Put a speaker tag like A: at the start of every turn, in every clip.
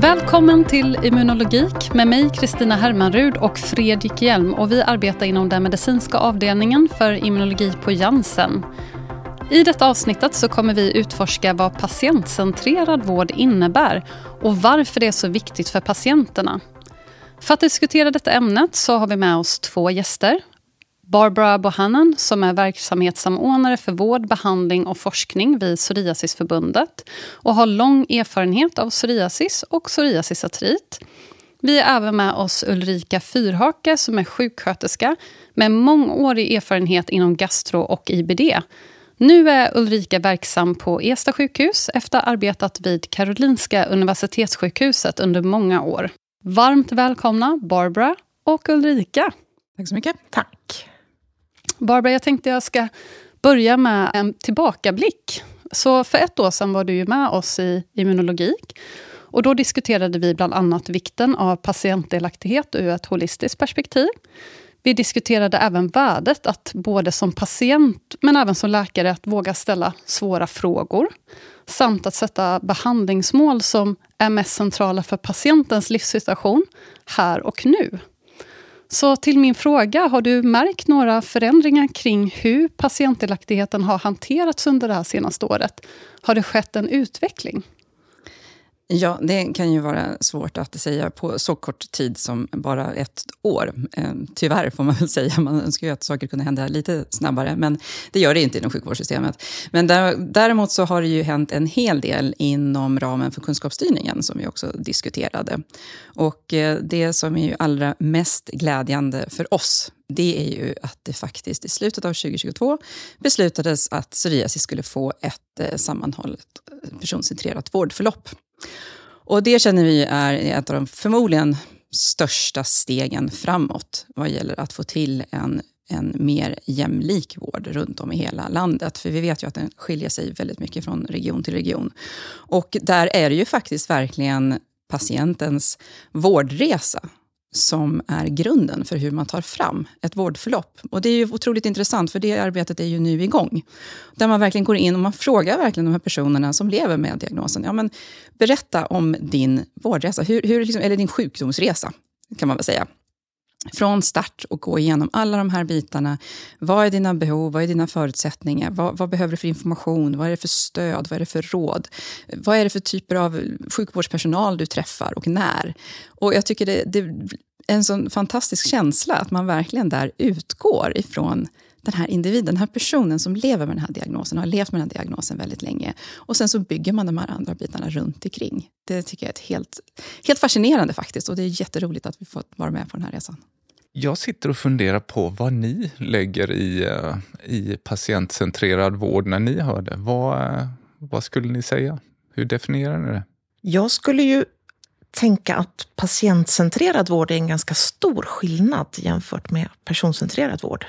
A: Välkommen till Immunologik med mig Kristina Hermanrud och Fredrik Hjelm och vi arbetar inom den medicinska avdelningen för immunologi på Janssen. I detta avsnittet så kommer vi utforska vad patientcentrerad vård innebär och varför det är så viktigt för patienterna. För att diskutera detta ämnet så har vi med oss två gäster. Barbara Bohannan som är verksamhetssamordnare för vård, behandling och forskning vid Psoriasisförbundet och har lång erfarenhet av psoriasis och psoriasisartrit. Vi är även med oss Ulrika Fyrhake som är sjuksköterska med mångårig erfarenhet inom gastro och IBD. Nu är Ulrika verksam på Ersta sjukhus efter att ha arbetat vid Karolinska universitetssjukhuset under många år. Varmt välkomna Barbara och Ulrika.
B: Tack så mycket.
C: Tack.
A: Barbara, jag tänkte jag ska börja med en tillbakablick. Så för ett år sedan var du ju med oss i immunologik. Och då diskuterade vi bland annat vikten av patientdelaktighet ur ett holistiskt perspektiv. Vi diskuterade även värdet att både som patient men även som läkare att våga ställa svåra frågor. Samt att sätta behandlingsmål som är mest centrala för patientens livssituation här och nu. Så till min fråga, har du märkt några förändringar kring hur patientdelaktigheten har hanterats under det här senaste året? Har det skett en utveckling?
B: Ja, det kan ju vara svårt att säga på så kort tid som bara ett år. Eh, tyvärr, får man väl säga. Man önskar ju att saker kunde hända lite snabbare, men det gör det inte inom sjukvårdssystemet. Men däremot så har det ju hänt en hel del inom ramen för kunskapsstyrningen, som vi också diskuterade. Och eh, det som är ju allra mest glädjande för oss, det är ju att det faktiskt i slutet av 2022 beslutades att psoriasis skulle få ett eh, sammanhållet personcentrerat vårdförlopp. Och det känner vi är ett av de förmodligen största stegen framåt vad gäller att få till en, en mer jämlik vård runt om i hela landet. För vi vet ju att den skiljer sig väldigt mycket från region till region. Och där är det ju faktiskt verkligen patientens vårdresa som är grunden för hur man tar fram ett vårdförlopp. Och Det är ju otroligt intressant, för det arbetet är ju nu igång. Där man verkligen går in och man frågar verkligen de här personerna som lever med diagnosen. Ja, men berätta om din vårdresa, hur, hur liksom, eller din sjukdomsresa, kan man väl säga. Från start och gå igenom alla de här bitarna. Vad är dina behov? Vad är dina förutsättningar? Vad, vad, behöver du för information? Vad är det för stöd? Vad är det för råd? Vad är det för typer av sjukvårdspersonal du träffar och när? Och jag tycker det, det är en sån fantastisk känsla att man verkligen där utgår ifrån den här individen, den här personen som lever med den här diagnosen och har levt med den här diagnosen väldigt länge. Och sen så bygger man de här andra bitarna runt omkring. Det tycker jag är helt, helt fascinerande faktiskt och det är jätteroligt att vi fått vara med på den här resan.
D: Jag sitter och funderar på vad ni lägger i, eh, i patientcentrerad vård när ni hör det. Vad, eh, vad skulle ni säga? Hur definierar ni det?
C: Jag skulle ju tänka att patientcentrerad vård är en ganska stor skillnad jämfört med personcentrerad vård.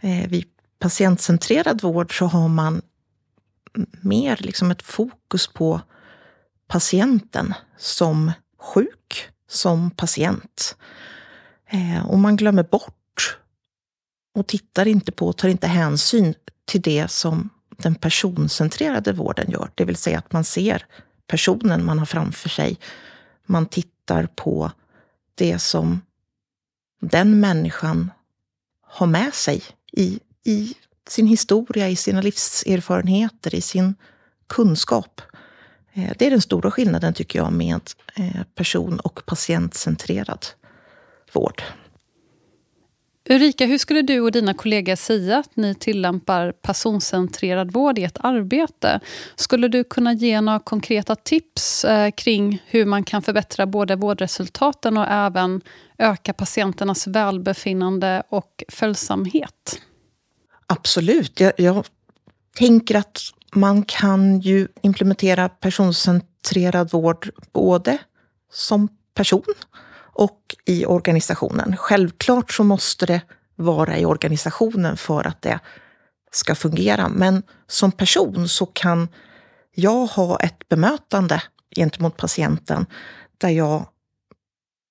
C: Eh, vid patientcentrerad vård så har man mer liksom ett fokus på patienten som sjuk, som patient. Eh, och man glömmer bort och tittar inte på och tar inte hänsyn till det som den personcentrerade vården gör. Det vill säga att man ser personen man har framför sig. Man tittar på det som den människan har med sig i, i sin historia, i sina livserfarenheter, i sin kunskap. Eh, det är den stora skillnaden, tycker jag, med eh, person och patientcentrerad vård.
A: Ulrika, hur skulle du och dina kollegor säga att ni tillämpar personcentrerad vård i ett arbete? Skulle du kunna ge några konkreta tips eh, kring hur man kan förbättra både vårdresultaten och även öka patienternas välbefinnande och följsamhet?
C: Absolut. Jag, jag tänker att man kan ju implementera personcentrerad vård både som person och i organisationen. Självklart så måste det vara i organisationen för att det ska fungera. Men som person så kan jag ha ett bemötande gentemot patienten där jag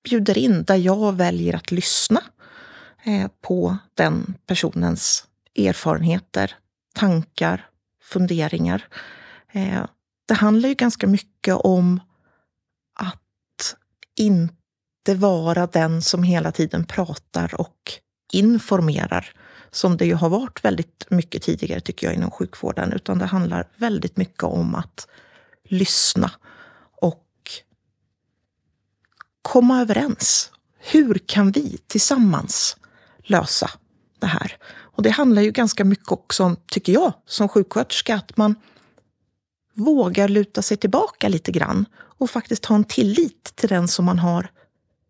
C: bjuder in, där jag väljer att lyssna eh, på den personens erfarenheter, tankar, funderingar. Eh, det handlar ju ganska mycket om att inte inte vara den som hela tiden pratar och informerar som det ju har varit väldigt mycket tidigare tycker jag inom sjukvården, utan det handlar väldigt mycket om att lyssna och komma överens. Hur kan vi tillsammans lösa det här? Och det handlar ju ganska mycket också om, tycker jag, som sjuksköterska, att man vågar luta sig tillbaka lite grann och faktiskt ha en tillit till den som man har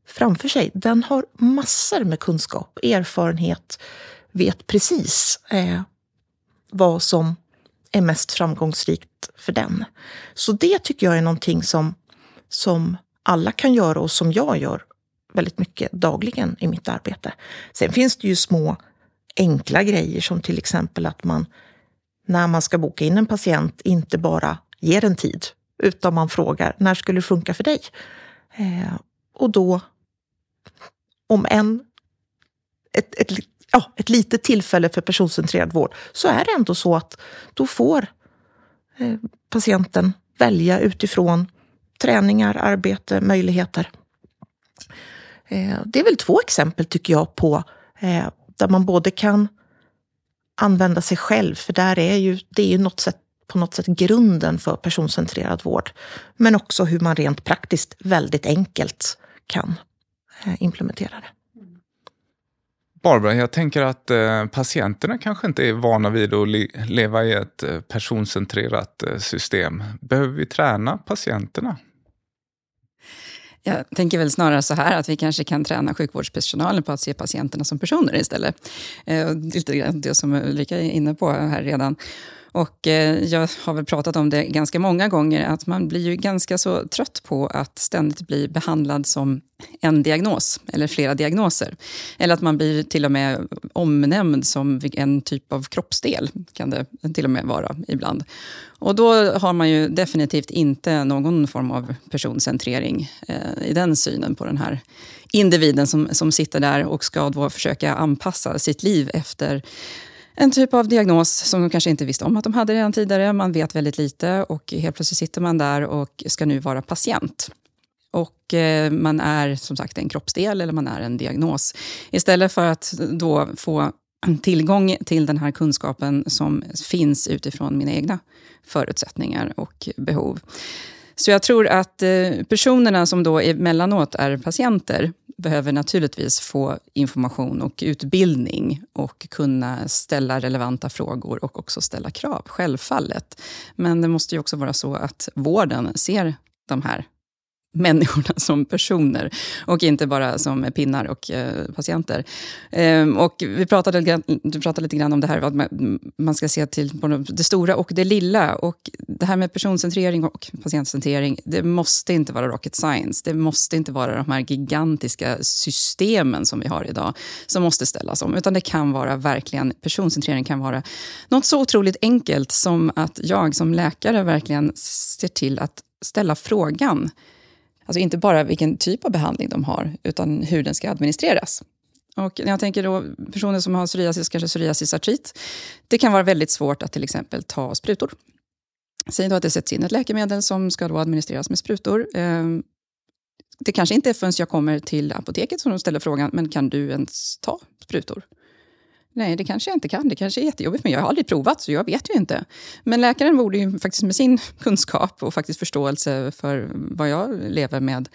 C: framför sig. Den har massor med kunskap, erfarenhet, vet precis eh, vad som är mest framgångsrikt för den. Så det tycker jag är någonting som, som alla kan göra och som jag gör väldigt mycket dagligen i mitt arbete. Sen finns det ju små enkla grejer som till exempel att man när man ska boka in en patient inte bara ger en tid, utan man frågar när skulle det funka för dig? Eh, och då, om en, ett, ett, ja, ett litet tillfälle för personcentrerad vård, så är det ändå så att då får eh, patienten välja utifrån träningar, arbete, möjligheter. Eh, det är väl två exempel tycker jag på eh, där man både kan använda sig själv, för där är ju, det är ju något sätt, på något sätt grunden för personcentrerad vård. Men också hur man rent praktiskt väldigt enkelt kan implementera det.
D: Barbara, jag tänker att eh, patienterna kanske inte är vana vid att le leva i ett eh, personcentrerat eh, system. Behöver vi träna patienterna?
B: Jag tänker väl snarare så här att vi kanske kan träna sjukvårdspersonalen på att se patienterna som personer istället. Eh, lite grann det som Ulrika är inne på här redan. Och eh, jag har väl pratat om det ganska många gånger, att man blir ju ganska så trött på att ständigt bli behandlad som en diagnos, eller flera diagnoser. Eller att man blir till och med omnämnd som en typ av kroppsdel, kan det till och med vara ibland. Och då har man ju definitivt inte någon form av personcentrering eh, i den synen på den här individen som, som sitter där och ska då försöka anpassa sitt liv efter en typ av diagnos som de kanske inte visste om att de hade redan tidigare. Man vet väldigt lite och helt plötsligt sitter man där och ska nu vara patient. Och eh, man är som sagt en kroppsdel eller man är en diagnos. Istället för att då få tillgång till den här kunskapen som finns utifrån mina egna förutsättningar och behov. Så jag tror att eh, personerna som då emellanåt är patienter behöver naturligtvis få information och utbildning och kunna ställa relevanta frågor och också ställa krav, självfallet. Men det måste ju också vara så att vården ser de här människorna som personer och inte bara som pinnar och eh, patienter. Ehm, och vi pratade, du pratade lite grann om det här att man, ska se till det stora och det lilla. Och det här med personcentrering och patientcentrering, det måste inte vara rocket science. Det måste inte vara de här gigantiska systemen som vi har idag som måste ställas om. Utan det kan vara verkligen, personcentrering kan vara något så otroligt enkelt som att jag som läkare verkligen ser till att ställa frågan Alltså inte bara vilken typ av behandling de har, utan hur den ska administreras. Och när jag tänker då personer som har psoriasis, kanske psoriasisartrit, det kan vara väldigt svårt att till exempel ta sprutor. Säg då att det sätts in ett läkemedel som ska då administreras med sprutor. Ehm, det kanske inte är förrän jag kommer till apoteket som de ställer frågan, men kan du ens ta sprutor? Nej, det kanske jag inte kan. Det kanske är jättejobbigt, men jag har aldrig provat, så jag vet ju inte. Men läkaren borde ju faktiskt med sin kunskap och faktiskt förståelse för vad jag lever med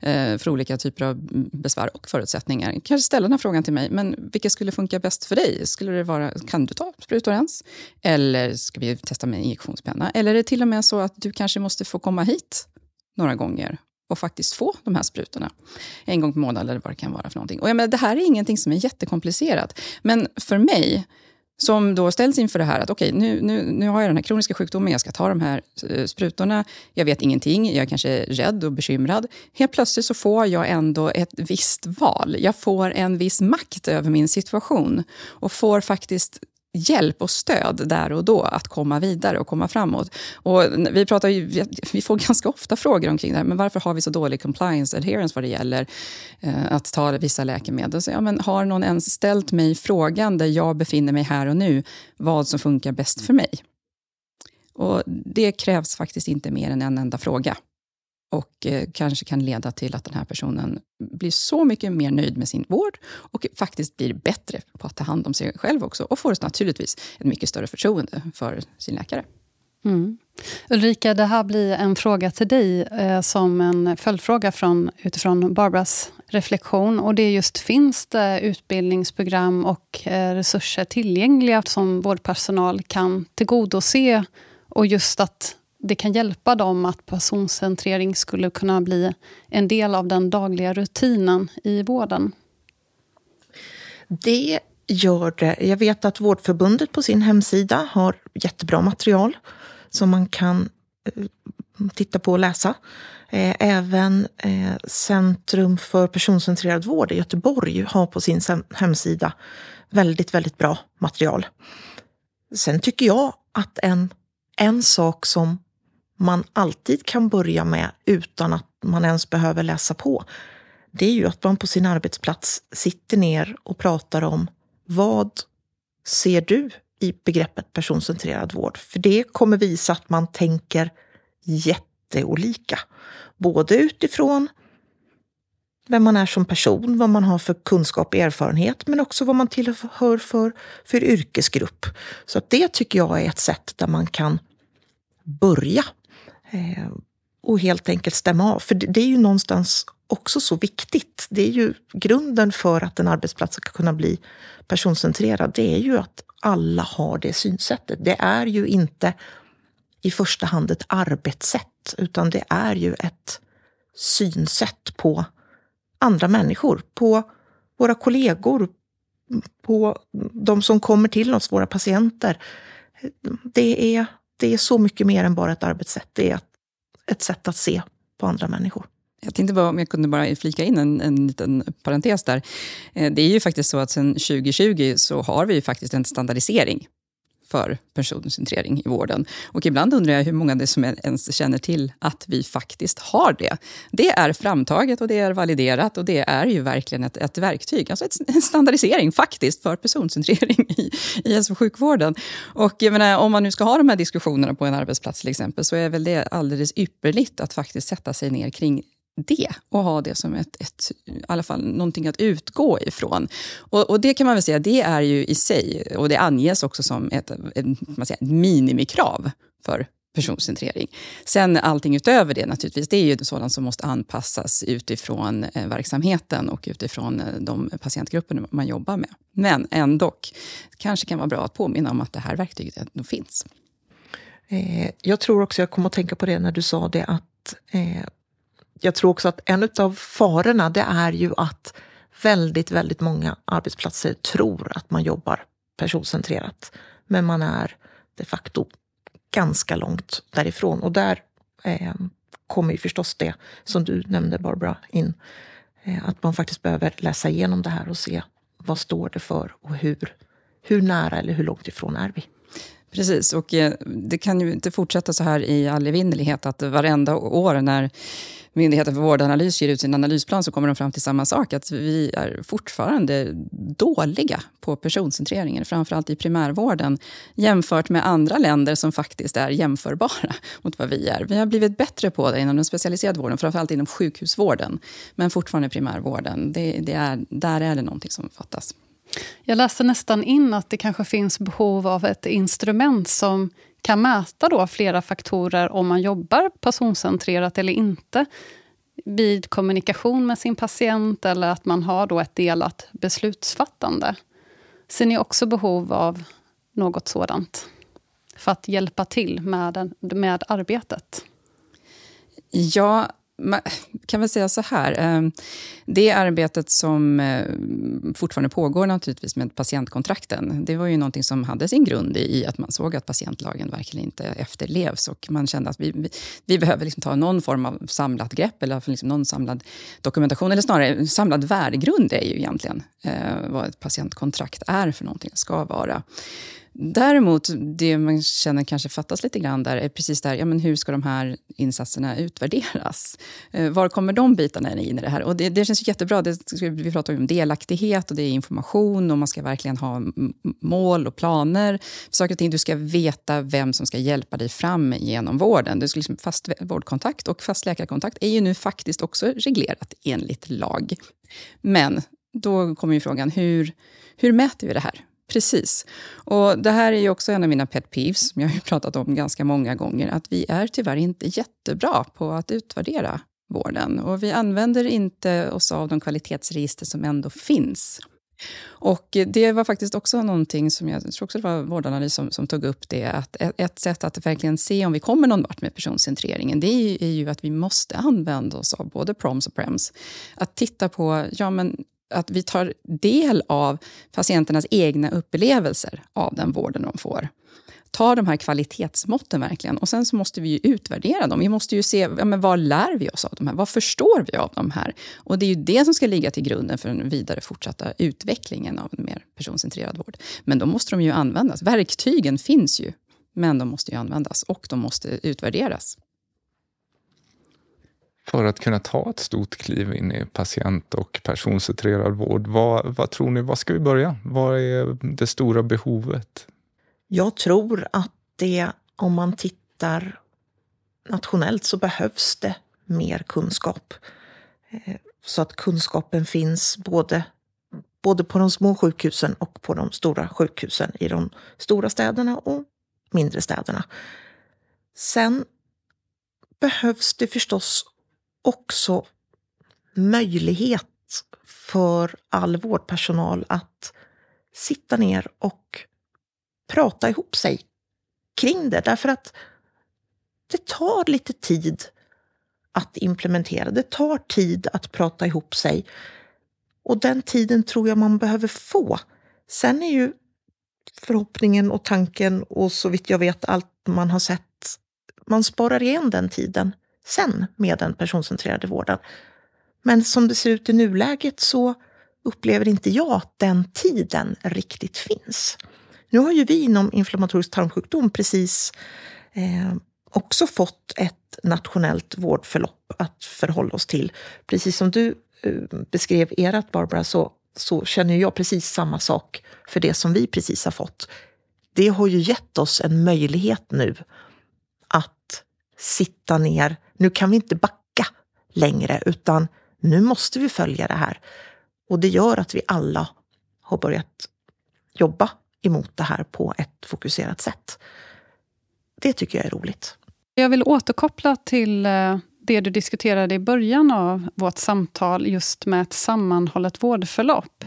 B: eh, för olika typer av besvär och förutsättningar, kanske ställa den här frågan till mig. Men vilka skulle funka bäst för dig? Skulle det vara, kan du ta sprutor ens? Eller ska vi testa med injektionspenna? Eller är det till och med så att du kanske måste få komma hit några gånger och faktiskt få de här sprutorna. En gång per månad eller vad det kan vara för någonting. Och jag menar, det här är ingenting som är jättekomplicerat. Men för mig, som då ställs inför det här att okej, okay, nu, nu, nu har jag den här kroniska sjukdomen, jag ska ta de här eh, sprutorna, jag vet ingenting, jag är kanske rädd och bekymrad. Helt plötsligt så får jag ändå ett visst val. Jag får en viss makt över min situation och får faktiskt hjälp och stöd där och då att komma vidare och komma framåt. Och vi, pratar ju, vi får ganska ofta frågor omkring det här, men varför har vi så dålig compliance adherence vad det gäller eh, att ta vissa läkemedel? Så, ja, men har någon ens ställt mig frågan där jag befinner mig här och nu, vad som funkar bäst för mig? Och det krävs faktiskt inte mer än en enda fråga och eh, kanske kan leda till att den här personen blir så mycket mer nöjd med sin vård och faktiskt blir bättre på att ta hand om sig själv också och får naturligtvis ett mycket större förtroende för sin läkare.
A: Mm. Ulrika, det här blir en fråga till dig eh, som en följdfråga från, utifrån Barbaras reflektion. Och det är just, finns det utbildningsprogram och eh, resurser tillgängliga som vårdpersonal kan tillgodose? Och just att det kan hjälpa dem att personcentrering skulle kunna bli en del av den dagliga rutinen i vården?
C: Det gör det. Jag vet att Vårdförbundet på sin hemsida har jättebra material som man kan eh, titta på och läsa. Eh, även eh, Centrum för personcentrerad vård i Göteborg har på sin hemsida väldigt, väldigt bra material. Sen tycker jag att en, en sak som man alltid kan börja med utan att man ens behöver läsa på, det är ju att man på sin arbetsplats sitter ner och pratar om vad ser du i begreppet personcentrerad vård? För det kommer visa att man tänker jätteolika. Både utifrån vem man är som person, vad man har för kunskap och erfarenhet, men också vad man tillhör för, för yrkesgrupp. Så att det tycker jag är ett sätt där man kan börja Eh, och helt enkelt stämma av. För det, är ju någonstans också så viktigt. Det är ju grunden för att en arbetsplats ska kunna bli personcentrerad. Det är ju att alla har det synsättet. Det är ju inte i första hand ett arbetssätt, utan det är ju ett synsätt på andra människor, på våra kollegor, på de som kommer till oss, våra patienter. Det är, det är så mycket mer än bara ett arbetssätt. Det är ett sätt att se på andra människor.
B: Jag tänkte bara om jag kunde bara flika in en, en liten parentes där. Eh, det är ju faktiskt så att sedan 2020 så har vi ju faktiskt en standardisering för personcentrering i vården. Och ibland undrar jag hur många det som ens känner till att vi faktiskt har det. Det är framtaget och det är validerat och det är ju verkligen ett, ett verktyg, alltså ett, en standardisering faktiskt för personcentrering i, i hälso och sjukvården. Och jag menar, om man nu ska ha de här diskussionerna på en arbetsplats till exempel så är väl det alldeles ypperligt att faktiskt sätta sig ner kring det och ha det som ett, ett, i alla fall någonting att utgå ifrån. Och, och, det kan man väl säga, det är ju i sig, och det anges också som ett, ett, man säger, ett minimikrav för personcentrering. Sen allting utöver det naturligtvis, det är ju sådant som måste anpassas utifrån eh, verksamheten och utifrån eh, de patientgrupper man jobbar med. Men ändå, kanske kan vara bra att påminna om att det här verktyget ändå finns.
C: Eh, jag tror också, jag kom att tänka på det när du sa det, att eh, jag tror också att en av farorna det är ju att väldigt, väldigt många arbetsplatser tror att man jobbar personcentrerat. Men man är de facto ganska långt därifrån. Och där eh, kommer ju förstås det som du nämnde Barbara in. Eh, att man faktiskt behöver läsa igenom det här och se vad står det för och hur, hur nära eller hur långt ifrån är vi.
B: Precis, och eh, det kan ju inte fortsätta så här i all evinnerlighet att varenda år när Myndigheten för vårdanalys ger ut sin analysplan så kommer de fram till samma sak, att vi är fortfarande dåliga på personcentreringen, framförallt i primärvården, jämfört med andra länder som faktiskt är jämförbara mot vad vi är. Vi har blivit bättre på det inom den specialiserade vården, framförallt inom sjukhusvården, men fortfarande primärvården. Det, det är, där är det någonting som fattas.
A: Jag läste nästan in att det kanske finns behov av ett instrument som kan mäta då flera faktorer om man jobbar personcentrerat eller inte vid kommunikation med sin patient eller att man har då ett delat beslutsfattande. Ser ni också behov av något sådant för att hjälpa till med, med arbetet?
B: Ja, man kan väl säga så här. Ehm, det arbetet som eh, fortfarande pågår naturligtvis med patientkontrakten, det var ju någonting som hade sin grund i att man såg att patientlagen verkligen inte efterlevs och man kände att vi, vi, behöver liksom ta någon form av samlat grepp eller liksom någon samlad dokumentation, eller snarare samlad värdegrund är ju egentligen eh, vad ett patientkontrakt är för någonting, ska vara. Däremot, det man känner kanske fattas lite grann där är precis där, ja, men hur ska de här insatserna utvärderas? Eh, var kommer de bitarna in i det här? Och det, det känns jättebra. Det, vi pratar om delaktighet och det är information och man ska verkligen ha mål och planer. Saker och ting. Du ska veta vem som ska hjälpa dig fram genom vården. Du ska liksom fast vårdkontakt och fast läkarkontakt är ju nu faktiskt också reglerat enligt lag. Men då kommer ju frågan, hur, hur mäter vi det här? Precis. Och det här är ju också en av mina pet peeves, som jag har pratat om ganska många gånger, att vi är tyvärr inte jättebra på att utvärdera vården. Och vi använder inte oss av de kvalitetsregister som ändå finns. Och det var faktiskt också någonting som jag tror också det var Vårdanalys som, som tog upp det, att ett sätt att verkligen se om vi kommer någon vart med personcentreringen, det är ju att vi måste använda oss av både proms och prems. Att titta på, ja men att vi tar del av patienternas egna upplevelser av den vården de får. Ta de här kvalitetsmåtten verkligen. Och sen så måste vi ju utvärdera dem. Vi måste ju se, ja, men vad lär vi oss av de här? Vad förstår vi av de här? Och det är ju det som ska ligga till grunden för den vidare fortsatta utvecklingen av en mer personcentrerad vård. Men då måste de ju användas. Verktygen finns ju, men de måste ju användas och de måste utvärderas
D: för att kunna ta ett stort kliv in i patient och personcentrerad vård. Vad, vad tror ni, var ska vi börja? Vad är det stora behovet?
C: Jag tror att det, om man tittar nationellt, så behövs det mer kunskap. Eh, så att kunskapen finns både, både på de små sjukhusen och på de stora sjukhusen i de stora städerna och mindre städerna. Sen behövs det förstås också möjlighet för all vårdpersonal att sitta ner och prata ihop sig kring det. Därför att det tar lite tid att implementera. Det tar tid att prata ihop sig. Och den tiden tror jag man behöver få. Sen är ju förhoppningen och tanken och så vitt jag vet allt man har sett, man sparar igen den tiden sen med den personcentrerade vården. Men som det ser ut i nuläget så upplever inte jag att den tiden riktigt finns. Nu har ju vi inom inflammatorisk tarmsjukdom precis eh, också fått ett nationellt vårdförlopp att förhålla oss till. Precis som du eh, beskrev erat, Barbara så, så känner jag precis samma sak för det som vi precis har fått. Det har ju gett oss en möjlighet nu sitta ner nu kan vi inte backa längre, utan nu måste vi följa det här. Och det gör att vi alla har börjat jobba emot det här på ett fokuserat sätt. Det tycker jag är roligt.
A: Jag vill återkoppla till eh, det du diskuterade i början av vårt samtal, just med ett sammanhållet vårdförlopp.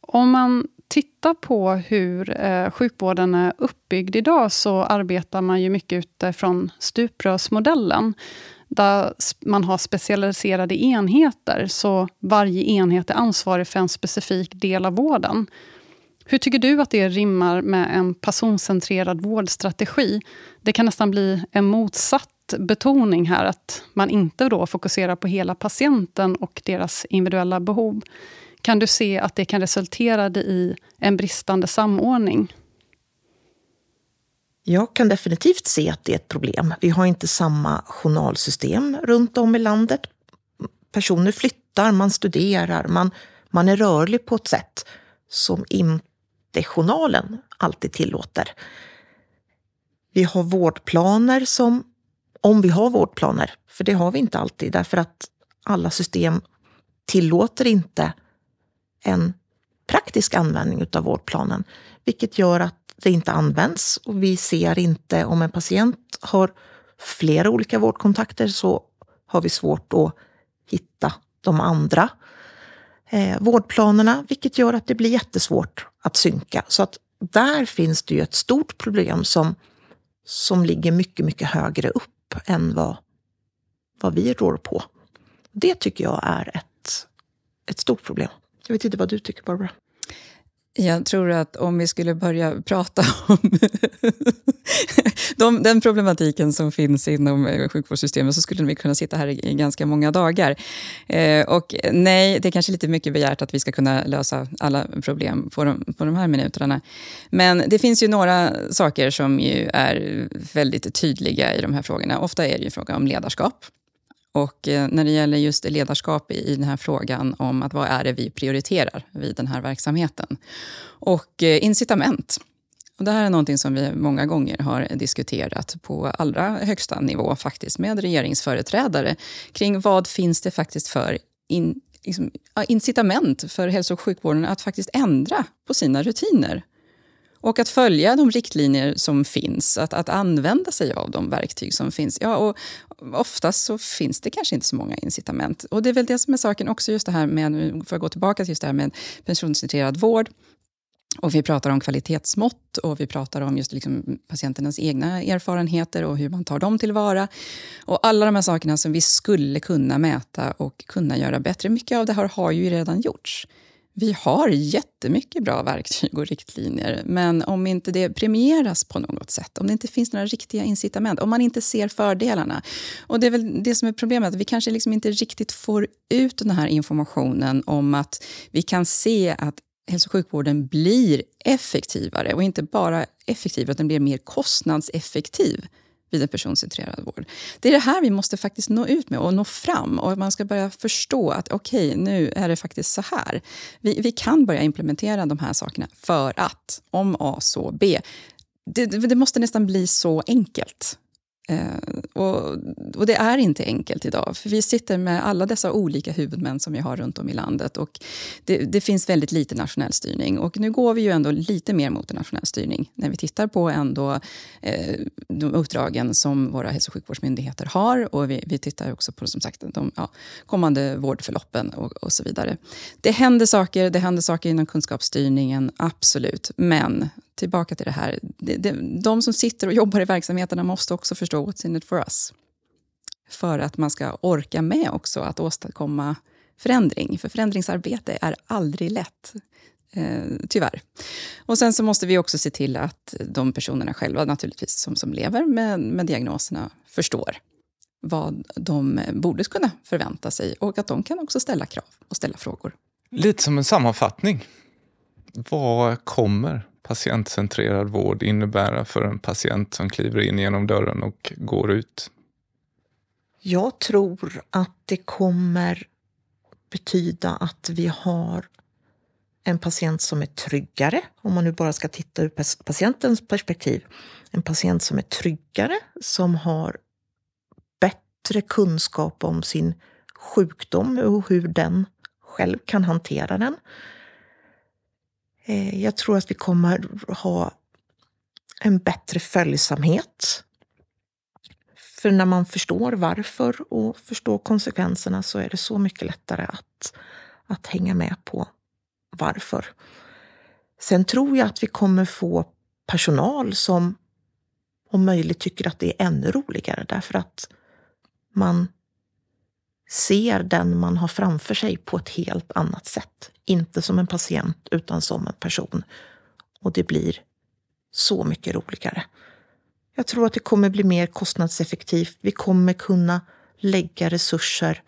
A: Om man tittar på hur eh, sjukvården är uppbyggd idag, så arbetar man ju mycket utifrån stuprörsmodellen, där man har specialiserade enheter, så varje enhet är ansvarig för en specifik del av vården. Hur tycker du att det rimmar med en personcentrerad vårdstrategi? Det kan nästan bli en motsatt betoning här, att man inte då fokuserar på hela patienten och deras individuella behov. Kan du se att det kan resultera i en bristande samordning?
C: Jag kan definitivt se att det är ett problem. Vi har inte samma journalsystem runt om i landet. Personer flyttar, man studerar, man, man är rörlig på ett sätt som inte journalen alltid tillåter. Vi har vårdplaner som, om vi har vårdplaner, för det har vi inte alltid därför att alla system tillåter inte en praktisk användning av vårdplanen, vilket gör att det inte används och vi ser inte om en patient har flera olika vårdkontakter så har vi svårt att hitta de andra eh, vårdplanerna, vilket gör att det blir jättesvårt att synka. Så att där finns det ju ett stort problem som, som ligger mycket, mycket högre upp än vad, vad vi rår på. Det tycker jag är ett, ett stort problem. Jag vet inte vad du tycker, Barbara?
B: Jag tror att om vi skulle börja prata om de, den problematiken som finns inom eh, sjukvårdssystemet så skulle vi kunna sitta här i, ganska många dagar. Eh, och nej, det är kanske lite mycket begärt att vi ska kunna lösa alla problem på de, på de här minuterna. Men det finns ju några saker som ju är väldigt tydliga i de här frågorna. Ofta är det ju fråga om ledarskap. Och eh, när det gäller just ledarskap i den här frågan om att vad är det vi prioriterar vid den här verksamheten. Och eh, incitament. Och det här är någonting som vi många gånger har diskuterat på allra högsta nivå faktiskt med regeringsföreträdare kring vad finns det faktiskt för in, liksom, incitament för hälso och sjukvården att faktiskt ändra på sina rutiner. Och att följa de riktlinjer som finns, att, att använda sig av de verktyg som finns. Ja, och oftast så finns det kanske inte så många incitament. Och det är väl det som är saken också, just det här med, för att gå tillbaka till just det här med personcentrerad vård. Och vi pratar om kvalitetsmått och vi pratar om just liksom patienternas egna erfarenheter och hur man tar dem tillvara. Och alla de här sakerna som vi skulle kunna mäta och kunna göra bättre. Mycket av det här har ju redan gjorts. Vi har jättemycket bra verktyg och riktlinjer, men om inte det premieras på något sätt, om det inte finns några riktiga incitament, om man inte ser fördelarna. Och det är väl det som är problemet, att vi kanske liksom inte riktigt får ut den här informationen om att vi kan se att hälso och sjukvården blir effektivare och inte bara effektivare utan den blir mer kostnadseffektiv vid en personcentrerad vård. Det är det här vi måste faktiskt nå ut med och nå fram. Och man ska börja förstå att okej, okay, nu är det faktiskt så här. Vi, vi kan börja implementera de här sakerna för att, om A så B. Det, det måste nästan bli så enkelt. Eh, och, och, det är inte enkelt idag, för vi sitter med alla dessa olika huvudmän som vi har runt om i landet. Och det, det, finns väldigt lite nationell styrning. Och nu går vi ju ändå lite mer mot en nationell styrning när vi tittar på ändå, eh, de uppdragen som våra hälso och sjukvårdsmyndigheter har. Och vi, vi tittar också på som sagt, de ja, kommande vårdförloppen och, och så vidare. Det händer saker, det händer saker inom kunskapsstyrningen, absolut. Men tillbaka till det här. De, de, de som sitter och jobbar i verksamheterna måste också förstå what's in it for us. För att man ska orka med också att åstadkomma förändring. För förändringsarbete är aldrig lätt. Eh, tyvärr. Och sen så måste vi också se till att de personerna själva naturligtvis som, som lever med, med diagnoserna förstår vad de borde kunna förvänta sig och att de kan också ställa krav och ställa frågor.
D: Lite som en sammanfattning. Vad kommer patientcentrerad vård innebära för en patient som kliver in genom dörren och går ut?
C: Jag tror att det kommer betyda att vi har en patient som är tryggare, om man nu bara ska titta ur patientens perspektiv. En patient som är tryggare, som har bättre kunskap om sin sjukdom och hur den själv kan hantera den. Eh, jag tror att vi kommer ha en bättre följsamhet. För när man förstår varför och förstår konsekvenserna så är det så mycket lättare att, att hänga med på varför. Sen tror jag att vi kommer få personal som om möjligt tycker att det är ännu roligare därför att man ser den man har framför sig på ett helt annat sätt. Inte som en patient, utan som en person. Och det blir så mycket roligare. Jag tror att det kommer bli mer kostnadseffektivt. Vi kommer kunna lägga resurser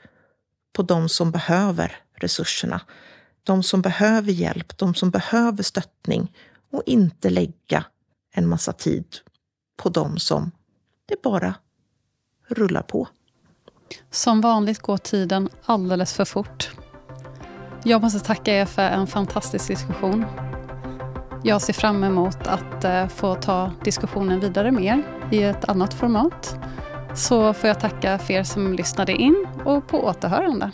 C: på de som behöver resurserna. De som behöver hjälp, de som behöver stöttning och inte lägga en massa tid på de som det bara rullar på.
A: Som vanligt går tiden alldeles för fort. Jag måste tacka er för en fantastisk diskussion. Jag ser fram emot att eh, få ta diskussionen vidare med er i ett annat format. Så får jag tacka för er som lyssnade in och på återhörande.